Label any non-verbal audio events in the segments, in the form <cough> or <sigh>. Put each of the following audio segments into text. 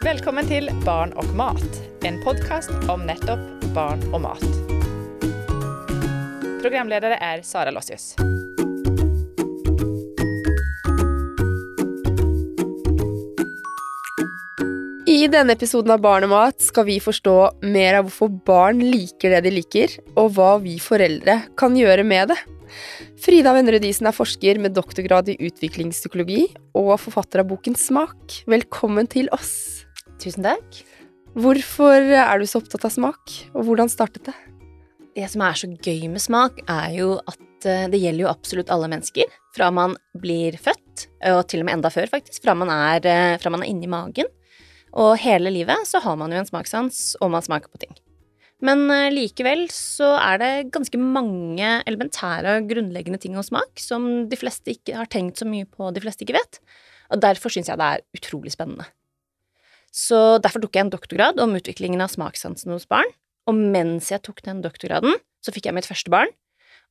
Velkommen til Barn og mat, en podkast om nettopp barn og mat. Programledere er Sara Lossius. I denne episoden av Barn og mat skal vi forstå mer av hvorfor barn liker det de liker, og hva vi foreldre kan gjøre med det. Frida Vennerud Isen er forsker med doktorgrad i utviklingspsykologi og forfatter av boken Smak. Velkommen til oss. Tusen takk. Hvorfor er du så opptatt av smak, og hvordan startet det? Det som er så gøy med smak, er jo at eh, det gjelder jo absolutt alle mennesker. Fra man blir født, og til og med enda før, faktisk. Fra man er, eh, fra man er inni magen. Og hele livet så har man jo en smakssans, og man smaker på ting. Men eh, likevel så er det ganske mange elementære og grunnleggende ting om smak som de fleste ikke har tenkt så mye på, de fleste ikke vet. Og derfor syns jeg det er utrolig spennende. Så derfor tok jeg en doktorgrad om utviklingen av smakssansen hos barn. Og mens jeg tok den doktorgraden, så fikk jeg mitt første barn.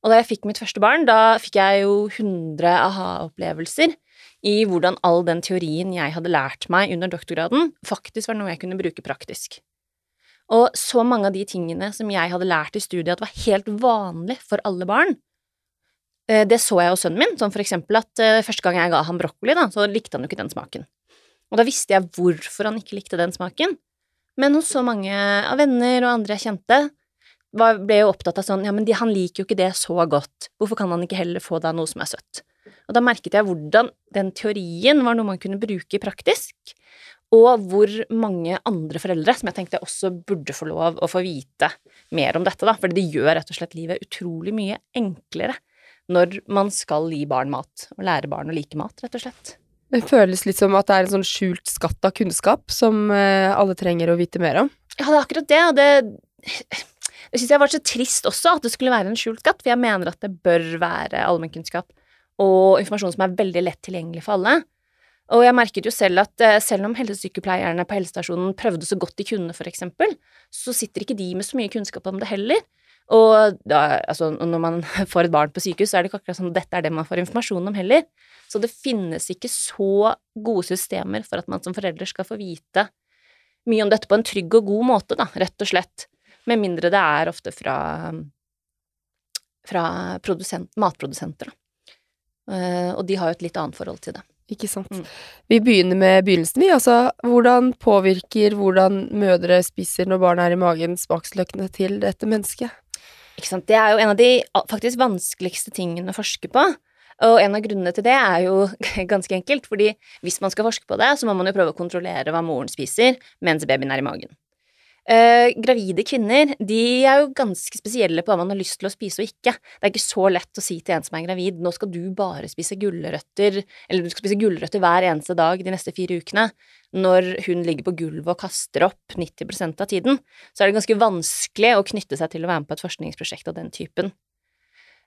Og da jeg fikk mitt første barn, da fikk jeg jo 100 aha-opplevelser i hvordan all den teorien jeg hadde lært meg under doktorgraden, faktisk var noe jeg kunne bruke praktisk. Og så mange av de tingene som jeg hadde lært i studiet at var helt vanlig for alle barn, eh, det så jeg hos sønnen min, som for eksempel at eh, første gang jeg ga ham brokkoli, da, så likte han jo ikke den smaken. Og da visste jeg hvorfor han ikke likte den smaken. Men hos så mange av venner og andre jeg kjente, ble jo opptatt av sånn ja, men de, han liker jo ikke det så godt, hvorfor kan han ikke heller få da noe som er søtt? Og da merket jeg hvordan den teorien var noe man kunne bruke praktisk, og hvor mange andre foreldre som jeg tenkte også burde få lov å få vite mer om dette, da, fordi det gjør rett og slett livet utrolig mye enklere når man skal gi barn mat, og lære barn å like mat, rett og slett. Det føles litt som at det er en sånn skjult skatt av kunnskap som eh, alle trenger å vite mer om. Ja, det er akkurat det, det det syns jeg var så trist også, at det skulle være en skjult skatt, for jeg mener at det bør være allmennkunnskap og informasjon som er veldig lett tilgjengelig for alle. Og jeg merket jo selv at eh, selv om helsesykepleierne på helsestasjonen prøvde så godt de kunne, for eksempel, så sitter ikke de med så mye kunnskap om det heller. Og da, altså, når man <laughs> får et barn på sykehus, så er det ikke akkurat sånn at dette er det man får informasjon om heller. Så det finnes ikke så gode systemer for at man som forelder skal få vite mye om dette på en trygg og god måte, da, rett og slett. Med mindre det er ofte fra, fra matprodusenter, da. Uh, og de har jo et litt annet forhold til det. Ikke sant. Mm. Vi begynner med begynnelsen, vi. Altså, hvordan påvirker hvordan mødre spiser når barnet er i magen, smaksløkene til dette mennesket? Ikke sant. Det er jo en av de faktisk vanskeligste tingene å forske på. Og en av grunnene til det er jo <laughs> ganske enkelt, fordi hvis man skal forske på det, så må man jo prøve å kontrollere hva moren spiser mens babyen er i magen. Eh, gravide kvinner de er jo ganske spesielle på hva man har lyst til å spise og ikke. Det er ikke så lett å si til en som er gravid nå skal du bare spise gulrøtter, eller du skal spise gulrøtter hver eneste dag de neste fire ukene, når hun ligger på gulvet og kaster opp 90% av tiden. Så er det ganske vanskelig å knytte seg til å være med på et forskningsprosjekt av den typen.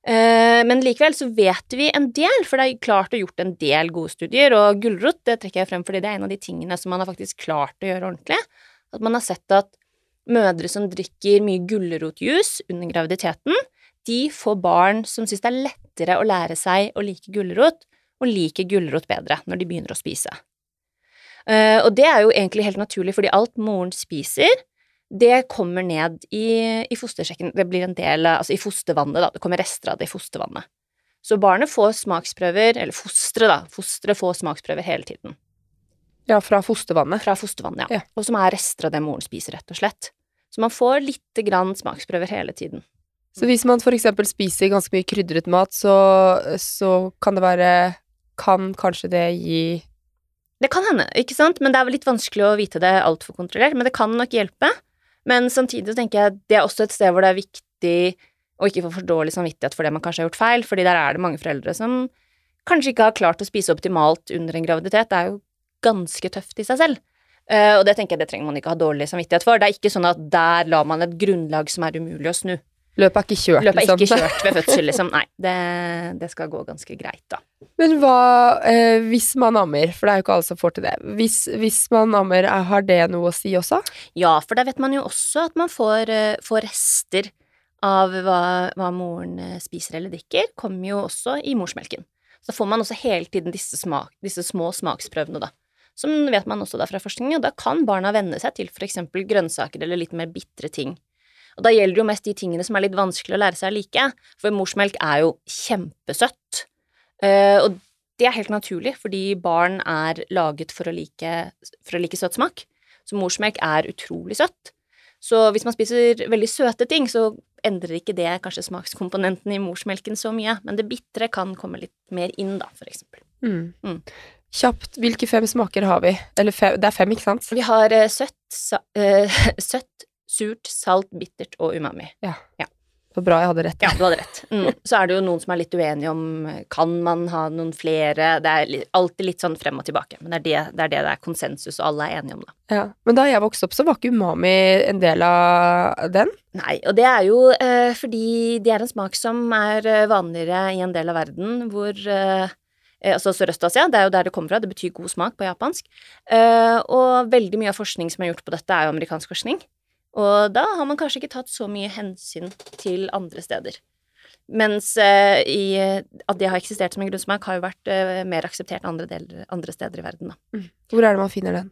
Uh, men likevel så vet vi en del, for det er klart å gjort en del gode studier, og gulrot det trekker jeg frem fordi det er en av de tingene som man har faktisk klart å gjøre ordentlig. At man har sett at mødre som drikker mye gulrotjuice under graviditeten, de får barn som syns det er lettere å lære seg å like gulrot, og liker gulrot bedre når de begynner å spise. Uh, og det er jo egentlig helt naturlig, fordi alt moren spiser, det kommer ned i, i fostersekken. Det blir en del Altså i fostervannet, da. Det kommer rester av det i fostervannet. Så barnet får smaksprøver, eller fosteret, da. Fosteret får smaksprøver hele tiden. Ja, fra fostervannet. Fra fostervannet, ja. Ja. Og som er rester av det moren spiser, rett og slett. Så man får lite grann smaksprøver hele tiden. Så hvis man for eksempel spiser ganske mye krydret mat, så, så kan det være Kan kanskje det gi Det kan hende, ikke sant, men det er vel litt vanskelig å vite det altfor kontrollert, men det kan nok hjelpe. Men samtidig tenker jeg det er også et sted hvor det er viktig å ikke få for dårlig samvittighet for det man kanskje har gjort feil, fordi der er det mange foreldre som kanskje ikke har klart å spise optimalt under en graviditet. Det er jo ganske tøft i seg selv. Uh, og det tenker jeg det trenger man ikke ha dårlig samvittighet for. Det er ikke sånn at der lar man et grunnlag som er umulig å snu. Løpet er ikke kjørt, Løpet er liksom. ikke kjørt ved fødsel, <laughs> liksom. Nei, det, det skal gå ganske greit, da. Men hva eh, hvis man ammer, for det er jo ikke alle som får til det. Hvis, hvis man ammer, er- har det noe å si også? Ja, for da vet man jo også at man får, eh, får rester av hva, hva moren eh, spiser eller drikker, kommer jo også i morsmelken. Så får man også hele tiden disse, smak, disse små smaksprøvene, da. som vet man også da fra forskning, og da kan barna venne seg til for eksempel grønnsaker eller litt mer bitre ting. Og da gjelder det jo mest de tingene som er litt vanskelig å lære seg å like, for morsmelk er jo kjempesøtt. Eh, og det er helt naturlig, fordi barn er laget for å like, for å like søt smak. Så morsmelk er utrolig søtt. Så hvis man spiser veldig søte ting, så endrer ikke det kanskje smakskomponenten i morsmelken så mye, men det bitre kan komme litt mer inn, da, for eksempel. Mm. Mm. Kjapt, hvilke fem smaker har vi? Eller fem, det er fem, ikke sant? Vi har uh, søtt, sa, uh, <laughs> søtt, surt, salt, bittert og umami. Så bra jeg hadde rett. Ja, du hadde rett. Mm. Så er det jo noen som er litt uenige om kan man ha noen flere. Det er alltid litt sånn frem og tilbake, men det er det det er, det, det er konsensus, og alle er enige om det. Ja. Men da jeg vokste opp, så var ikke umami en del av den. Nei, og det er jo eh, fordi det er en smak som er eh, vanligere i en del av verden hvor eh, eh, Altså Sørøst-Asia, det er jo der det kommer fra, det betyr god smak på japansk. Eh, og veldig mye av forskning som er gjort på dette, er jo amerikansk forskning. Og da har man kanskje ikke tatt så mye hensyn til andre steder. Mens eh, i, at det har eksistert som en grunnsmak, har jo vært eh, mer akseptert andre, deler, andre steder i verden. Da. Hvor er det man finner den?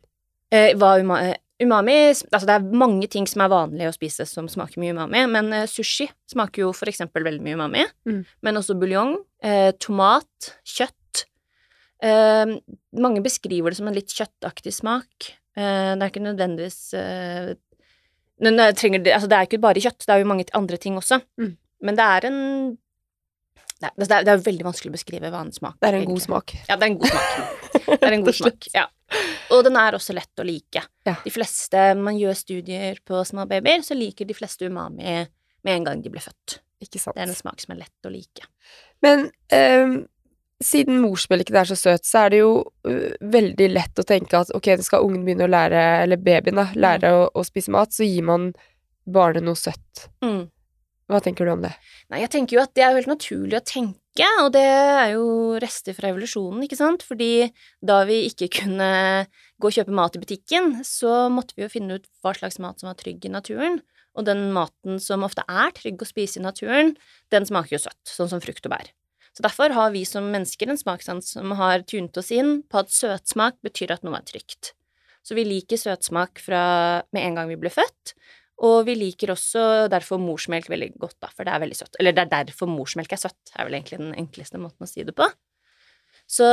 Eh, hva uma, eh, umami Altså, det er mange ting som er vanlig å spise som smaker mye umami, men eh, sushi smaker jo for eksempel veldig mye umami. Mm. Men også buljong, eh, tomat, kjøtt. Uh, mange beskriver det som en litt kjøttaktig smak. Uh, det er ikke nødvendigvis eh, men det, trenger, altså, det er ikke bare kjøtt, det er jo mange andre ting også. Mm. Men det er en det er, det er det er veldig vanskelig å beskrive hva en smak Det er en egentlig. god smak. Ja, det er en god smak. <laughs> Det er en god smak, ja. Og den er også lett å like. Ja. De fleste, man gjør studier på små babyer, så liker de fleste umami med en gang de blir født. Ikke sant. Det er en smak som er lett å like. Men ehm, siden morsmelken er så søt, så er det jo uh, veldig lett å tenke at ok, skal ungen begynne å lære, eller babyen da, lære å, å spise mat, så gir man barnet noe søtt. Mm. Hva tenker du om det? Nei, jeg tenker jo at det er jo helt naturlig å tenke, og det er jo rester fra evolusjonen, ikke sant? Fordi da vi ikke kunne gå og kjøpe mat i butikken, så måtte vi jo finne ut hva slags mat som var trygg i naturen. Og den maten som ofte er trygg å spise i naturen, den smaker jo søtt, sånn som frukt og bær. Så derfor har vi som mennesker en smakssans som har tunet oss inn på at søtsmak betyr at noe er trygt. Så vi liker søtsmak fra med en gang vi ble født, og vi liker også derfor morsmelk veldig godt, da, for det er veldig søtt. Eller det er derfor morsmelk er søtt, er vel egentlig den enkleste måten å si det på. Så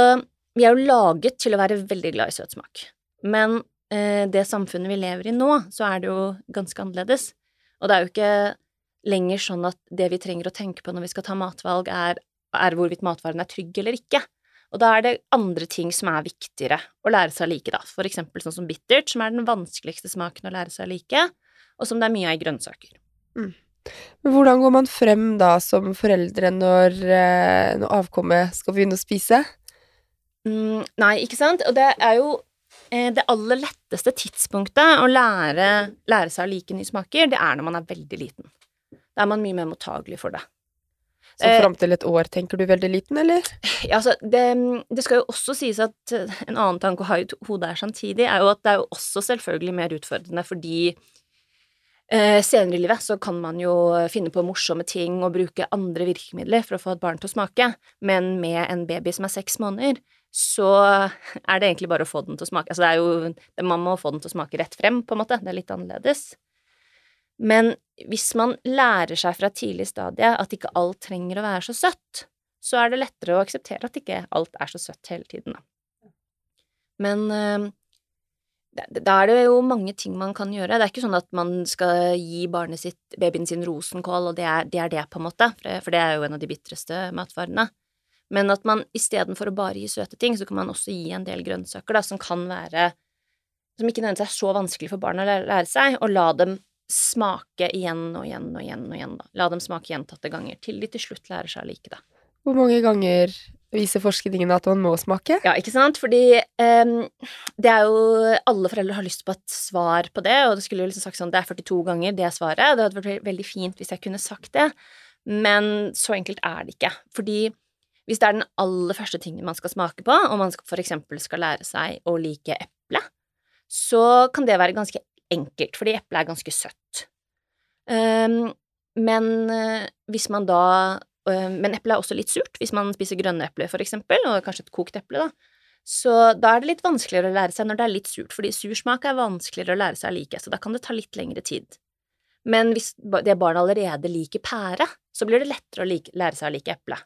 vi er jo laget til å være veldig glad i søtsmak. Men eh, det samfunnet vi lever i nå, så er det jo ganske annerledes. Og det er jo ikke lenger sånn at det vi trenger å tenke på når vi skal ta matvalg, er, er hvorvidt matvaren er trygg eller ikke. Og da er det andre ting som er viktigere å lære seg å like, da. For eksempel sånn som bittert, som er den vanskeligste smaken å lære seg å like, og som det er mye av i grønnsaker. Men hvordan går man frem da som foreldre når, eh, når avkommet skal begynne å spise? Mm, nei, ikke sant? Og det er jo eh, det aller letteste tidspunktet å lære, lære seg å like nye smaker, det er når man er veldig liten. Da er man mye mer mottagelig for det. Så Eh, fram til et år tenker du veldig liten, eller? Ja, altså, det, det skal jo også sies at eh, en annen tanke å ha i hodet her samtidig, er jo at det er jo også selvfølgelig mer utfordrende fordi eh, senere i livet så kan man jo finne på morsomme ting og bruke andre virkemidler for å få et barn til å smake, men med en baby som er seks måneder, så er det egentlig bare å få den til å smake. Altså det er jo Man må få den til å smake rett frem, på en måte. Det er litt annerledes. Men hvis man lærer seg fra tidlig stadie at ikke alt trenger å være så søtt, så er det lettere å akseptere at ikke alt er så søtt hele tiden, da. Men eh, da- er det jo mange ting man kan gjøre. Det er ikke sånn at man skal gi barnet sitt, babyen sin, rosenkål, og det er det, er det på en måte, for det, er jo en av de bitreste matvarene. Men at man istedenfor å bare gi søte ting, så kan man også gi en del grønnsaker, da, som kan være Som ikke nødvendigvis er så vanskelig for barna å lære seg, og la dem smake igjen og igjen og igjen og igjen, da. La dem smake gjentatte ganger, til de til slutt lærer seg å like det. Hvor mange ganger viser forskningen at man må smake? Ja, ikke sant? Fordi um, det er jo Alle foreldre har lyst på et svar på det, og det skulle jo liksom sagt sånn det er 42 ganger det svaret. Det hadde vært veldig fint hvis jeg kunne sagt det, men så enkelt er det ikke. Fordi hvis det er den aller første tingen man skal smake på, og man for eksempel skal lære seg å like eple, så kan det være ganske enkelt, fordi eple er ganske søtt. Um, men eh, hvis man da um, Men eple er også litt surt, hvis man spiser grønne epler, for eksempel, og kanskje et kokt eple, da. Så da er det litt vanskeligere å lære seg når det er litt surt, fordi sursmak er vanskeligere å lære seg å like, så da kan det ta litt lengre tid. Men hvis det barnet allerede liker pære, så blir det lettere å like, lære seg å like eple.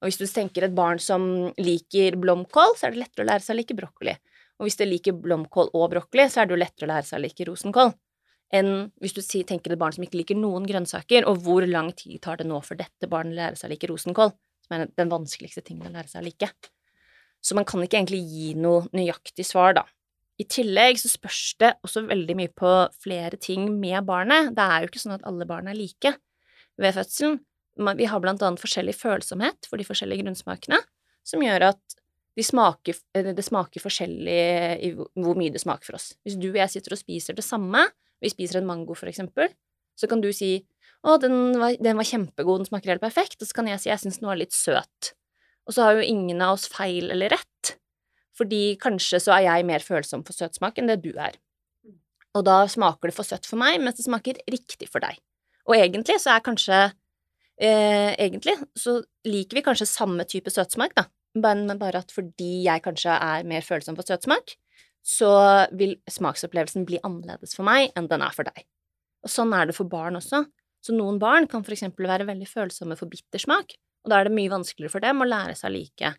Og hvis du tenker et barn som liker blomkål, så er det lettere å lære seg å like brokkoli. Og hvis det liker blomkål og brokkoli, så er det jo lettere å lære seg å like rosenkål enn hvis du tenker et barn som ikke liker noen grønnsaker, og hvor lang tid tar det nå for dette barnet å lære seg å like rosenkål, som er den vanskeligste tingen å lære seg å like. Så man kan ikke egentlig gi noe nøyaktig svar, da. I tillegg så spørs det også veldig mye på flere ting med barnet. Det er jo ikke sånn at alle barn er like ved fødselen. Vi har blant annet forskjellig følsomhet for de forskjellige grunnsmakene, som gjør at de smaker, det smaker forskjellig i hvor mye det smaker for oss. Hvis du og jeg sitter og spiser det samme, vi spiser en mango for eksempel, så kan du si å, den var, den var kjempegod, den smaker helt perfekt, og så kan jeg si jeg syns den var litt søt. Og så har jo ingen av oss feil eller rett, fordi kanskje så er jeg mer følsom for søtsmak enn det du er. Og da smaker det for søtt for meg, mens det smaker riktig for deg. Og egentlig så er kanskje eh, Egentlig så liker vi kanskje samme type søtsmak, da, men bare at fordi jeg kanskje er mer følsom for søtsmak, så vil smaksopplevelsen bli annerledes for meg enn den er for deg. Og sånn er det for barn også. Så noen barn kan for eksempel være veldig følsomme for bittersmak, og da er det mye vanskeligere for dem å lære seg å like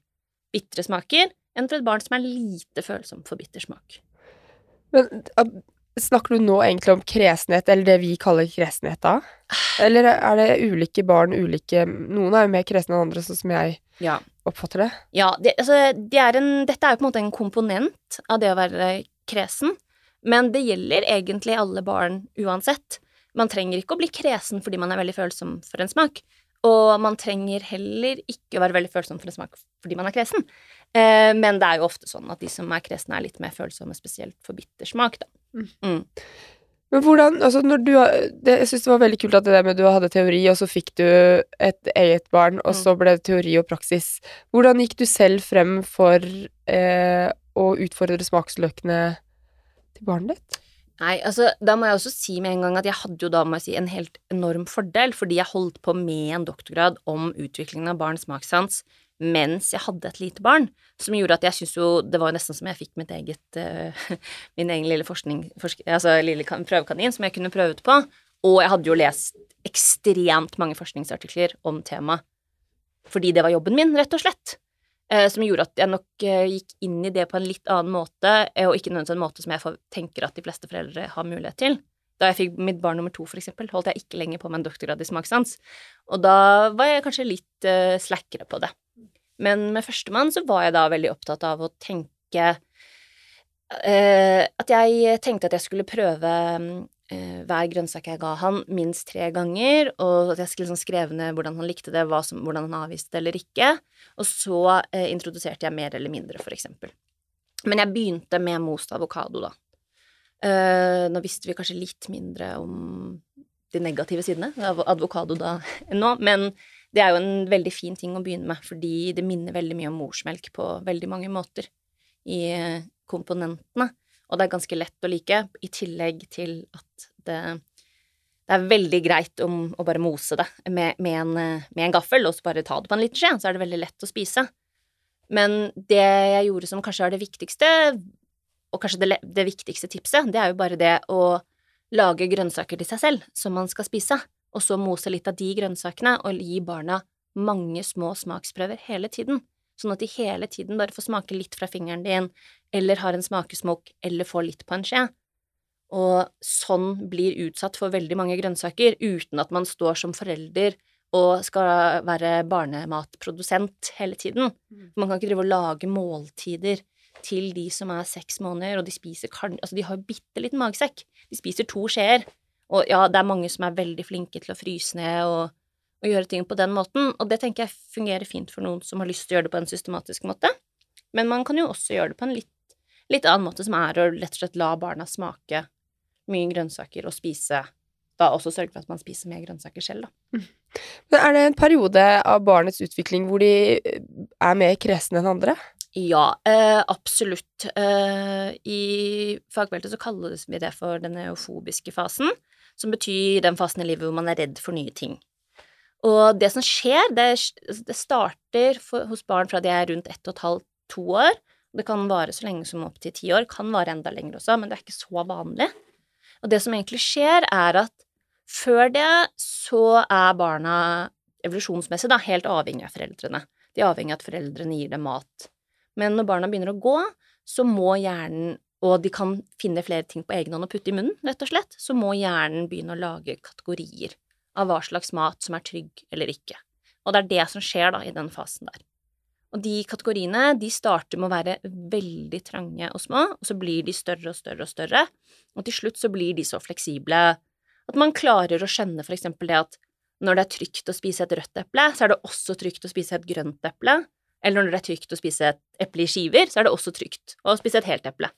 bitre smaker enn for et barn som er lite følsomt for bittersmak. Men snakker du nå egentlig om kresenhet, eller det vi kaller kresenhet da? Eller er det ulike barn ulike Noen er jo mer kresne enn andre, sånn som jeg ja. Oppfatter det. Ja, det, altså, det er en, dette er jo på en måte en komponent av det å være kresen, men det gjelder egentlig alle barn uansett. Man trenger ikke å bli kresen fordi man er veldig følsom for en smak, og man trenger heller ikke å være veldig følsom for en smak fordi man er kresen. Eh, men det er jo ofte sånn at de som er kresne, er litt mer følsomme, spesielt for bittersmak, da. Mm. Men hvordan Altså, når du det, Jeg syns det var veldig kult at det der med du hadde teori, og så fikk du et eget barn, og mm. så ble det teori og praksis. Hvordan gikk du selv frem for eh, å utfordre smaksløkene til barnet ditt? Nei, altså, da må jeg også si med en gang at jeg hadde jo da, må jeg si, en helt enorm fordel, fordi jeg holdt på med en doktorgrad om utviklingen av barns smakssans mens jeg hadde et lite barn, som gjorde at jeg syntes jo Det var jo nesten som jeg fikk mitt eget uh, <laughs> min egen lille forskning forsk, Altså lille prøvekanin som jeg kunne prøve ut på. Og jeg hadde jo lest ekstremt mange forskningsartikler om temaet fordi det var jobben min, rett og slett. Uh, som gjorde at jeg nok uh, gikk inn i det på en litt annen måte, og ikke nødvendigvis en måte som jeg tenker at de fleste foreldre har mulighet til. Da jeg fikk mitt barn nummer to, for eksempel, holdt jeg ikke lenger på med en doktorgrad i smakssans. Og da var jeg kanskje litt slakkere på det. Men med førstemann så var jeg da veldig opptatt av å tenke uh, At jeg tenkte at jeg skulle prøve uh, hver grønnsak jeg ga han, minst tre ganger, og at jeg skulle liksom skrive ned hvordan han likte det, som, hvordan han avviste det eller ikke. Og så uh, introduserte jeg mer eller mindre, for eksempel. Men jeg begynte med most avokado, da. nå visste vi kanskje litt mindre om de negative sidene av avokado da <laughs> enn nå, men det er jo en veldig fin ting å begynne med, fordi det minner veldig mye om morsmelk på veldig mange måter i eh, komponentene. Og det er ganske lett å like, i tillegg til at det, det er veldig greit om å bare mose det med, med, en, med, en, gaffel, og så bare ta det på en liten skje, så er det veldig lett å spise. Men det jeg gjorde som kanskje er det viktigste, og kanskje det, det viktigste tipset, det er jo bare det å lage grønnsaker til seg selv som man skal spise og så mose litt av de grønnsakene og gi barna mange små smaksprøver hele tiden, sånn at de hele tiden bare får smake litt fra fingeren din, eller har en smakesmokk, eller får litt på en skje. Og sånn blir utsatt for veldig mange grønnsaker uten at man står som forelder og skal være barnematprodusent hele tiden. Mm. Man kan ikke drive og lage måltider til de som er seks måneder, og de spiser Altså, de har bitte liten magesekk. De spiser to skjeer. Og ja, det er mange som er veldig flinke til å fryse ned og, og, gjøre ting på den måten, og det tenker jeg fungerer fint for noen som har lyst til å gjøre det på en systematisk måte. Men man kan jo også gjøre det på en litt, litt annen måte, som er å rett og slett la barna smake mye grønnsaker og spise da også sørge for at man spiser mer grønnsaker selv, da. Men er det en periode av barnets utvikling hvor de er mer kresne enn andre? Ja, eh, absolutt. Eh, I fagfeltet så kalles vi det for den eufobiske fasen som betyr den fasen i livet hvor man er redd for nye ting. Og det som skjer, det, det starter for, hos barn fra de er rundt ett og et halvt, to år, Det kan vare så lenge som opptil ti år, kan vare enda lenger også, men det er ikke så vanlig. Og det som egentlig skjer, er at før det så er barna evolusjonsmessig da, helt avhengig av foreldrene. De er avhengig av at foreldrene gir dem mat. Men når barna begynner å gå, så må hjernen og de kan finne flere ting på egen hånd og putte i munnen, rett og slett, så må hjernen begynne å lage kategorier av hva slags mat som er trygg eller ikke. Og det er det som skjer da i den fasen der. Og de kategoriene de starter med å være veldig trange og små, og så blir de større og større og større, og til slutt så blir de så fleksible at man klarer å skjønne for eksempel det at når det er trygt å spise et rødt eple, så er det også trygt å spise et grønt eple, eller når det er trygt å spise et eple i skiver, så er det også trygt å spise et helt eple.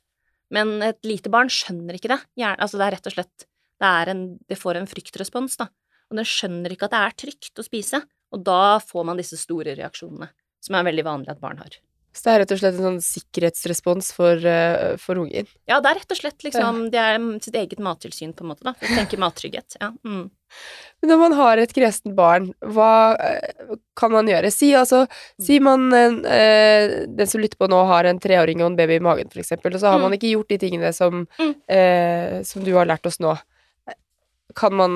Men et lite barn skjønner ikke det. Altså, det er rett og slett det, en, det får en fryktrespons, da. Og den skjønner ikke at det er trygt å spise, og da får man disse store reaksjonene, som er veldig vanlig at barn har. Så det er rett og slett en sånn sikkerhetsrespons for, uh, for unger? Ja, det er rett og slett liksom Det er sitt eget mattilsyn, på en måte, da. Vi tenker <laughs> mattrygghet. Ja. Mm. Men når man har et kresent barn, hva uh, kan man gjøre? Si altså mm. Si man uh, Den som lytter på nå, har en treåring og en baby i magen, for eksempel, og så har mm. man ikke gjort de tingene som, mm. som du har lært oss nå. Kan man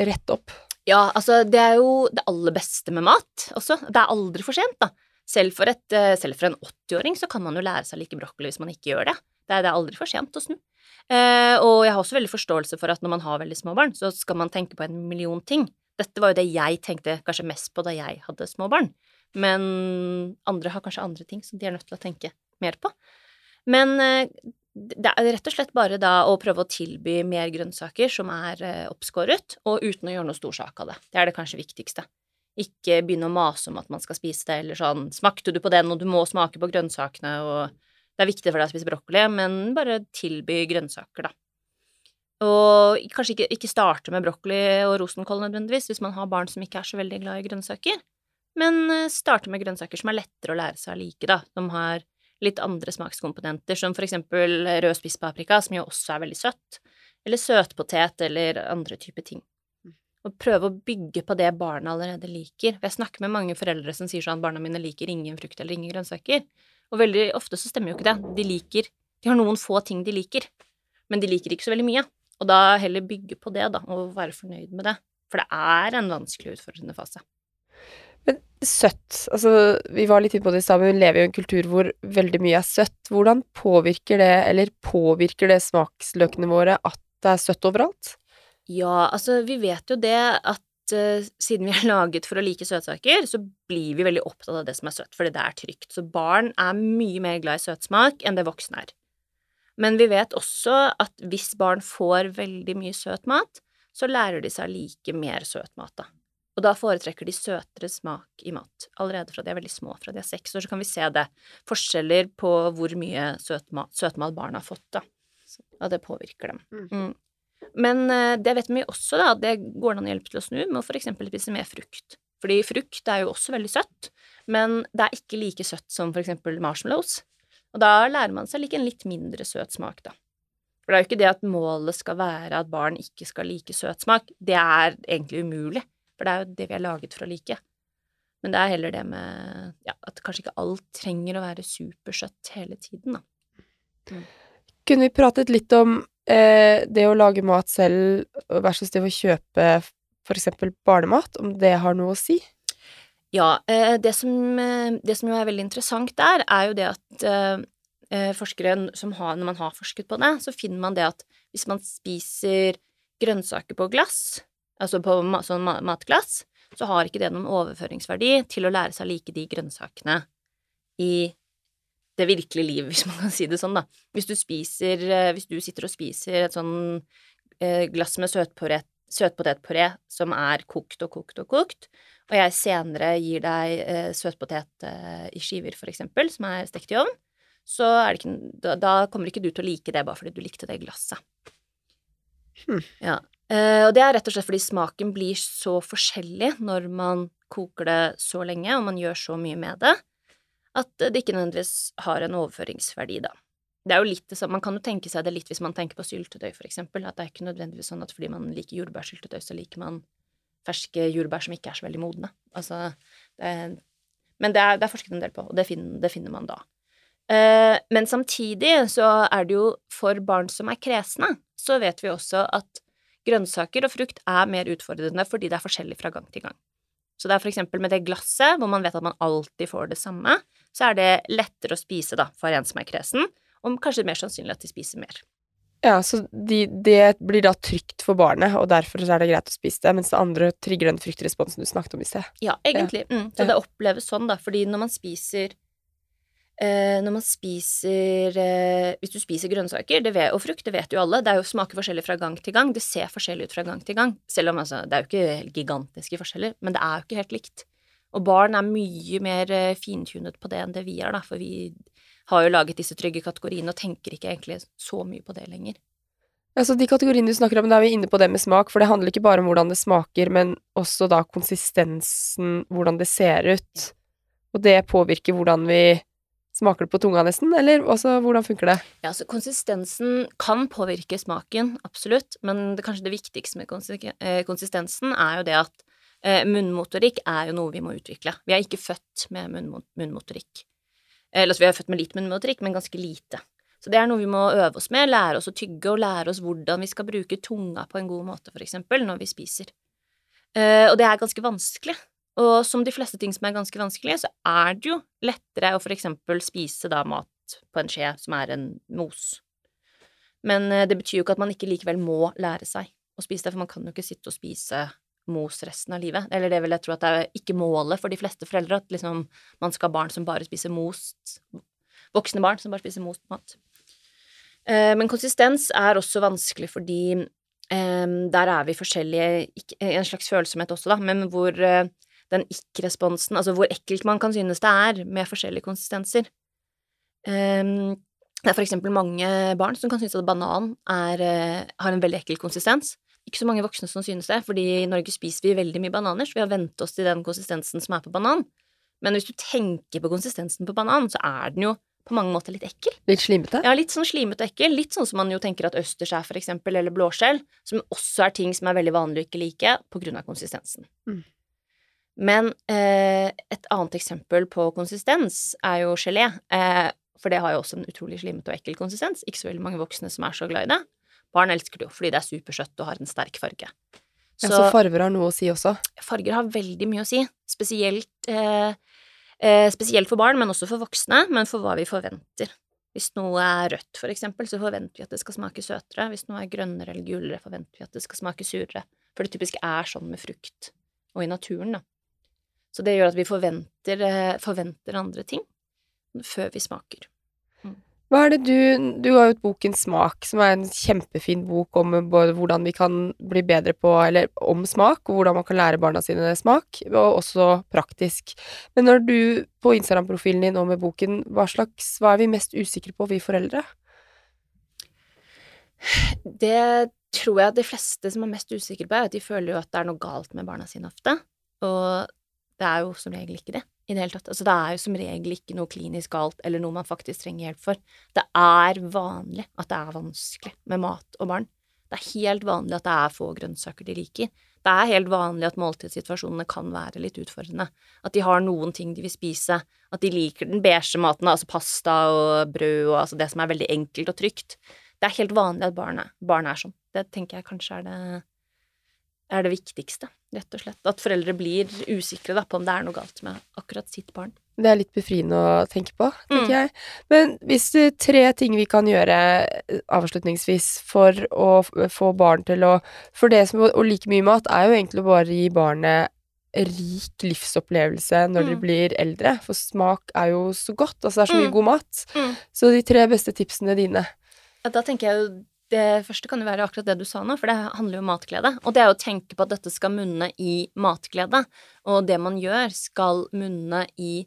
rette opp? Ja, altså, det er jo det aller beste med mat også. Det er aldri for sent, da. Selv for, et, eh, selv for en 80-åring så kan man jo lære seg å like brokkoli hvis man ikke gjør det. Det er, det aldri for sent å snu. Eh, og jeg har også veldig forståelse for at når man har veldig små barn, så skal man tenke på en million ting. Dette var jo det jeg tenkte kanskje mest på da jeg hadde små barn. Men andre har kanskje andre ting som de er nødt til å tenke mer på. Men eh, det er rett og slett bare da å prøve å tilby mer grønnsaker som er eh, oppskåret, og uten å gjøre noe stor sak av det. Det er det kanskje viktigste. Ikke begynne å mase om at man skal spise det, eller sånn 'smakte du på den, og du må smake på grønnsakene', og det er viktig for deg å spise brokkoli, men bare tilby grønnsaker, da. Og kanskje ikke, ikke starte med brokkoli og rosenkål nødvendigvis, hvis man har barn som ikke er så veldig glad i grønnsaker, men eh, starte med grønnsaker som er lettere å lære seg å like, da, som har litt andre smakskomponenter, som for eksempel rød spisspaprika, som jo også er veldig søtt, eller søtpotet eller andre typer ting. Og prøve å bygge på det barna allerede liker. Jeg snakker med mange foreldre som sier sånn barna mine liker ingen frukt eller ingen grønnsaker. Og veldig ofte så stemmer jo ikke det. De liker De har noen få ting de liker, men de liker ikke så veldig mye. Og da heller bygge på det, da, og være fornøyd med det. For det er en vanskelig utfordrende fase. Men søtt Altså, vi var litt inne på det i stad, men vi lever jo i en kultur hvor veldig mye er søtt. Hvordan påvirker det, eller påvirker det smaksløkene våre at det er søtt overalt? Ja, altså, vi vet jo det at uh, siden vi er <laughs> laget for å like søtsaker, så blir vi veldig opptatt av det som er søtt, fordi det er trygt. Så barn er mye mer glad i søtsmak enn det voksne er. Men vi vet også at hvis barn får veldig mye søt mat, så lærer de seg å like mer søt mat, da. Og da foretrekker de søtere smak i mat. Allerede fra de er veldig små, fra de er seks år, så kan vi se det. Forskjeller på hvor mye søtmat, søtmat barna har fått, da. Og det påvirker dem. Mm. Men eh, det vet vi også, da, det går an å hjelpe til å snu med å eksempel spise mer frukt. Fordi frukt er jo også veldig søtt, men det er ikke like søtt som eksempel marshmallows. Og da lærer man seg like en litt mindre søt smak, da. For det er jo ikke det at målet skal være at barn ikke skal like søt smak. Det er egentlig umulig. For det er jo det vi er laget for å like. Men det er heller det med ja, at kanskje ikke alt trenger å være supersøtt hele tiden, da. Mm. Kunne vi pratet litt om eh, det å lage mat selv versus det å kjøpe eksempel barnemat, om det har noe å si? Ja, eh, det, som, eh, det, som, er veldig interessant der, er jo det at eh, eh, forskere har, Når man har forsket på det, så finner man det at hvis man spiser grønnsaker på glass, altså på sånn matglass, så har ikke det noen overføringsverdi til å lære seg å like de grønnsakene i det virkelige liv, <laughs> hvis man kan si det sånn, da. Hvis du spiser eh, Hvis du sitter og spiser et sånn eh, glass med søtpotetpuré som er kokt og kokt og kokt, og jeg senere gir deg eh, søtpotet i skiver, for eksempel, som er stekt i ovn, så ikke, da, da, kommer ikke du til å like det bare fordi du likte det glasset. Hmm. Ja. Og det er rett og slett fordi smaken blir så forskjellig når man koker det så lenge, og man gjør så mye med det, at det ikke nødvendigvis har en overføringsverdi, da. Det er jo litt det samme, Man kan jo tenke seg det litt hvis man tenker på syltetøy, for eksempel, at det er ikke nødvendigvis sånn at fordi man liker jordbærsyltetøy, så liker man ferske jordbær som ikke er så veldig modne. Altså, det er, men det er, det er, forsket en del på, og det finner, det finner man da. Eh, men samtidig så er det jo for barn som er kresne, så vet vi også at grønnsaker og frukt er mer utfordrende fordi det er forskjellig fra gang til gang. Så det er for eksempel med det glasset, hvor man vet at man alltid får det samme, så er det lettere å spise da, for en som er kresen, og kanskje mer sannsynlig at de spiser mer. Ja, så de, det blir da trygt for barnet, og derfor er det greit å spise det, mens det andre trigger den fryktresponsen du snakket om i sted. Ja, egentlig. Mm. Så Ja. det oppleves sånn, da, fordi når man spiser eh, Når man spiser eh, Hvis du spiser grønnsaker det vet, og frukt, det vet jo alle, det er jo smaker forskjellig fra gang til gang. Det ser forskjellig ut fra gang til gang. Selv om altså, det er jo ikke gigantiske forskjeller, men det er jo ikke helt likt. Og barn er mye mer eh, fintunet på det enn det vi er, da, for vi har jo laget disse trygge kategoriene og tenker ikke egentlig så mye på det lenger. Altså, de kategoriene du snakker om, da er vi inne på det med smak, for det handler ikke bare om hvordan det smaker, men også da konsistensen, hvordan det ser ut. Og det påvirker hvordan vi smaker det på tunga, nesten, eller også hvordan funker det? Ja, så konsistensen kan påvirke smaken, absolutt, men det, kanskje det viktigste med eh, konsistensen er jo det at munnmotorikk er jo noe vi må utvikle. Vi er ikke født med munnmo munnmotorikk. Eller altså, vi er født med litt munnmotorikk, men ganske lite. Så det er noe vi må øve oss med, lære oss å tygge og lære oss hvordan vi skal bruke tunga på en god måte, for eksempel, når vi spiser. Eh, og det er ganske vanskelig. Og som de fleste ting som er ganske vanskelige, så er det jo lettere å for eksempel spise da mat på en skje som er en mos. Men eh, det betyr jo ikke at man ikke likevel må lære seg å spise det, for man kan jo ikke sitte og spise mos resten av livet. Eller det vil jeg tro at det er ikke målet for de fleste foreldre, at liksom man skal ha barn som bare spiser most Voksne barn som bare spiser most mat. Eh, Men konsistens er også vanskelig fordi eh, der er vi forskjellige En slags følsomhet også, da, men hvor eh, den ikke-responsen Altså hvor ekkelt man kan synes det er med forskjellige konsistenser. Det er for eksempel mange barn som kan synes at banan er, eh, har en veldig ekkel konsistens. Ikke så mange voksne som synes det, fordi i Norge spiser vi veldig mye bananer, så vi har vent oss til den konsistensen som er på banan. Men hvis du tenker på konsistensen på banan, så er den jo på mange måter litt ekkel. Litt slimete? Ja, litt sånn slimete og ekkel. Litt sånn som man jo tenker at østers er, for eksempel, eller blåskjell, som også er ting som er veldig vanlig å ikke like på grunn av konsistensen. Mm. Men eh, et annet eksempel på konsistens er jo gelé, eh, for det har jo også en utrolig slimete og ekkel konsistens. Ikke så veldig mange voksne som er så glad i det. Barn elsker det jo fordi det er supersøtt og har en sterk farge. Ja, så farger har noe å si også. farger har veldig mye å si, spesielt, eh, eh, spesielt for barn, men også for voksne, men for hva vi forventer. Hvis noe er rødt, for eksempel, så forventer vi at det skal smake søtere. Hvis noe er grønnere eller gulere, forventer vi at det skal smake surere. For det typisk er sånn med frukt og i naturen, da. Så det gjør at vi forventer, eh, forventer andre ting før vi smaker. Hva er det du Du har jo et boken Smak, som er en kjempefin bok om både hvordan vi kan bli bedre på Eller om smak, og hvordan man kan lære barna sine smak, og også praktisk. Men når du på Instagram-profilen din og med boken, hva slags Hva er vi mest usikre på, vi foreldre? Det tror jeg de fleste som er mest usikre på, er at de føler jo at det er noe galt med barna sine ofte. Og det er jo som regel ikke det i det hele tatt. Altså, det er jo som regel ikke noe klinisk galt eller noe man faktisk trenger hjelp for. Det er vanlig at det er vanskelig med mat og barn. Det er helt vanlig at det er få grønnsaker de liker. Det er helt vanlig at måltidssituasjonene kan være litt utfordrende. At de har noen ting de vil spise. At de liker den beige maten, altså pasta og brød og altså det som er veldig enkelt og trygt. Det er helt vanlig at barn er, sånn. Det tenker jeg kanskje er det, er det viktigste, rett og slett. At foreldre blir usikre da, på om det er noe galt med akkurat sitt barn. Det er litt befriende å tenke på, tenker Mm. jeg. Men hvis det er tre ting vi kan gjøre eh, avslutningsvis for å få barn til å For det som å, like mye mat er jo egentlig å bare gi barnet rik livsopplevelse når de Mm. blir eldre, for smak er jo så godt, altså det er så mye Mm. god mat. Mm. Så de tre beste tipsene dine. Ja, da tenker jeg jo det første kan jo være akkurat det du sa nå, for det handler jo om matglede. Og det er å tenke på at dette skal munne i matglede, og det man gjør, skal munne i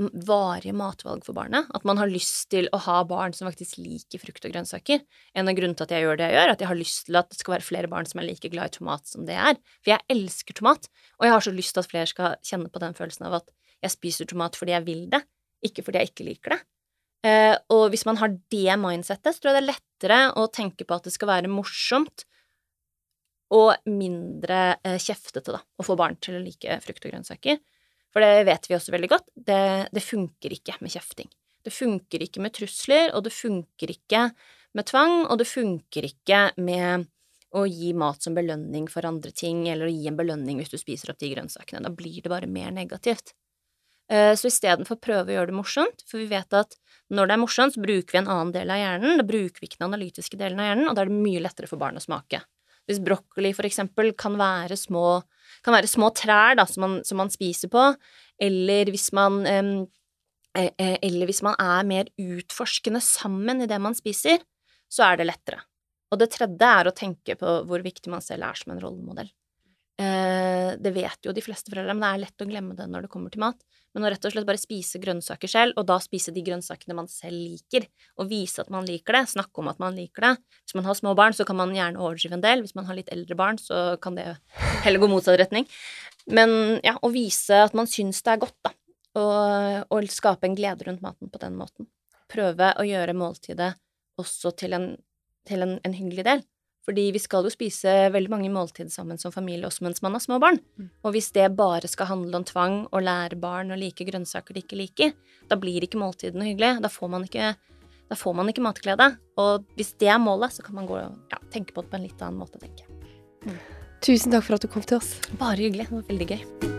varige matvalg for barnet. At man har lyst til å ha barn som faktisk liker frukt og grønnsaker. En av grunnene til at jeg gjør det jeg gjør, er at jeg har lyst til at det skal være flere barn som er like glad i tomat som det jeg er. For jeg elsker tomat, og jeg har så lyst til at flere skal kjenne på den følelsen av at jeg spiser tomat fordi jeg vil det, ikke fordi jeg ikke liker det. Eh, og hvis man har det mindsettet, så tror jeg det er lettere å tenke på at det skal være morsomt og mindre eh, kjeftete, da, å få barn til å like frukt og grønnsaker. For det vet vi også veldig godt, det, det funker ikke med kjefting. Det funker ikke med trusler, og det funker ikke med tvang, og det funker ikke med å gi mat som belønning for andre ting, eller å gi en belønning hvis du spiser opp de grønnsakene. Da blir det bare mer negativt. Eh, så istedenfor prøve å gjøre det morsomt, for vi vet at når det er morsomt, så bruker vi en annen del av hjernen, da bruker vi ikke den analytiske delen av hjernen, og da er det mye lettere for barn å smake. Hvis brokkoli for eksempel kan være små, kan være små trær da, som, man, som man spiser på, eller hvis man um, eller hvis man er mer utforskende sammen i det man spiser, så er det lettere. Og det tredje er å tenke på hvor viktig man selv er som en rollemodell. Eh, det vet jo de fleste foreldre, men det er lett å glemme det når det kommer til mat. Men å rett og slett bare spise grønnsaker selv, og da spise de grønnsakene man selv liker, og vise at man liker det, snakke om at man liker det. Hvis man har små barn, så kan man gjerne overdrive en del. Hvis man har litt eldre barn, så kan det heller gå motsatt retning. Men ja, å vise at man syns det er godt, da. Og, og skape en glede rundt maten på den måten. Prøve å gjøre måltidet også til en til en, en, hyggelig del. Fordi vi skal jo spise veldig mange måltider sammen som familie også mens man har små barn. Mm. Og hvis det bare skal handle om tvang og lære barn å like grønnsaker de ikke liker, da blir ikke måltidene hyggelige. Da får man ikke, får man ikke matglede. Og hvis det er målet, så kan man gå og ja, tenke på det på en litt annen måte, tenker jeg. Mm. Tusen takk for at du kom til oss. Bare hyggelig. Det var veldig gøy.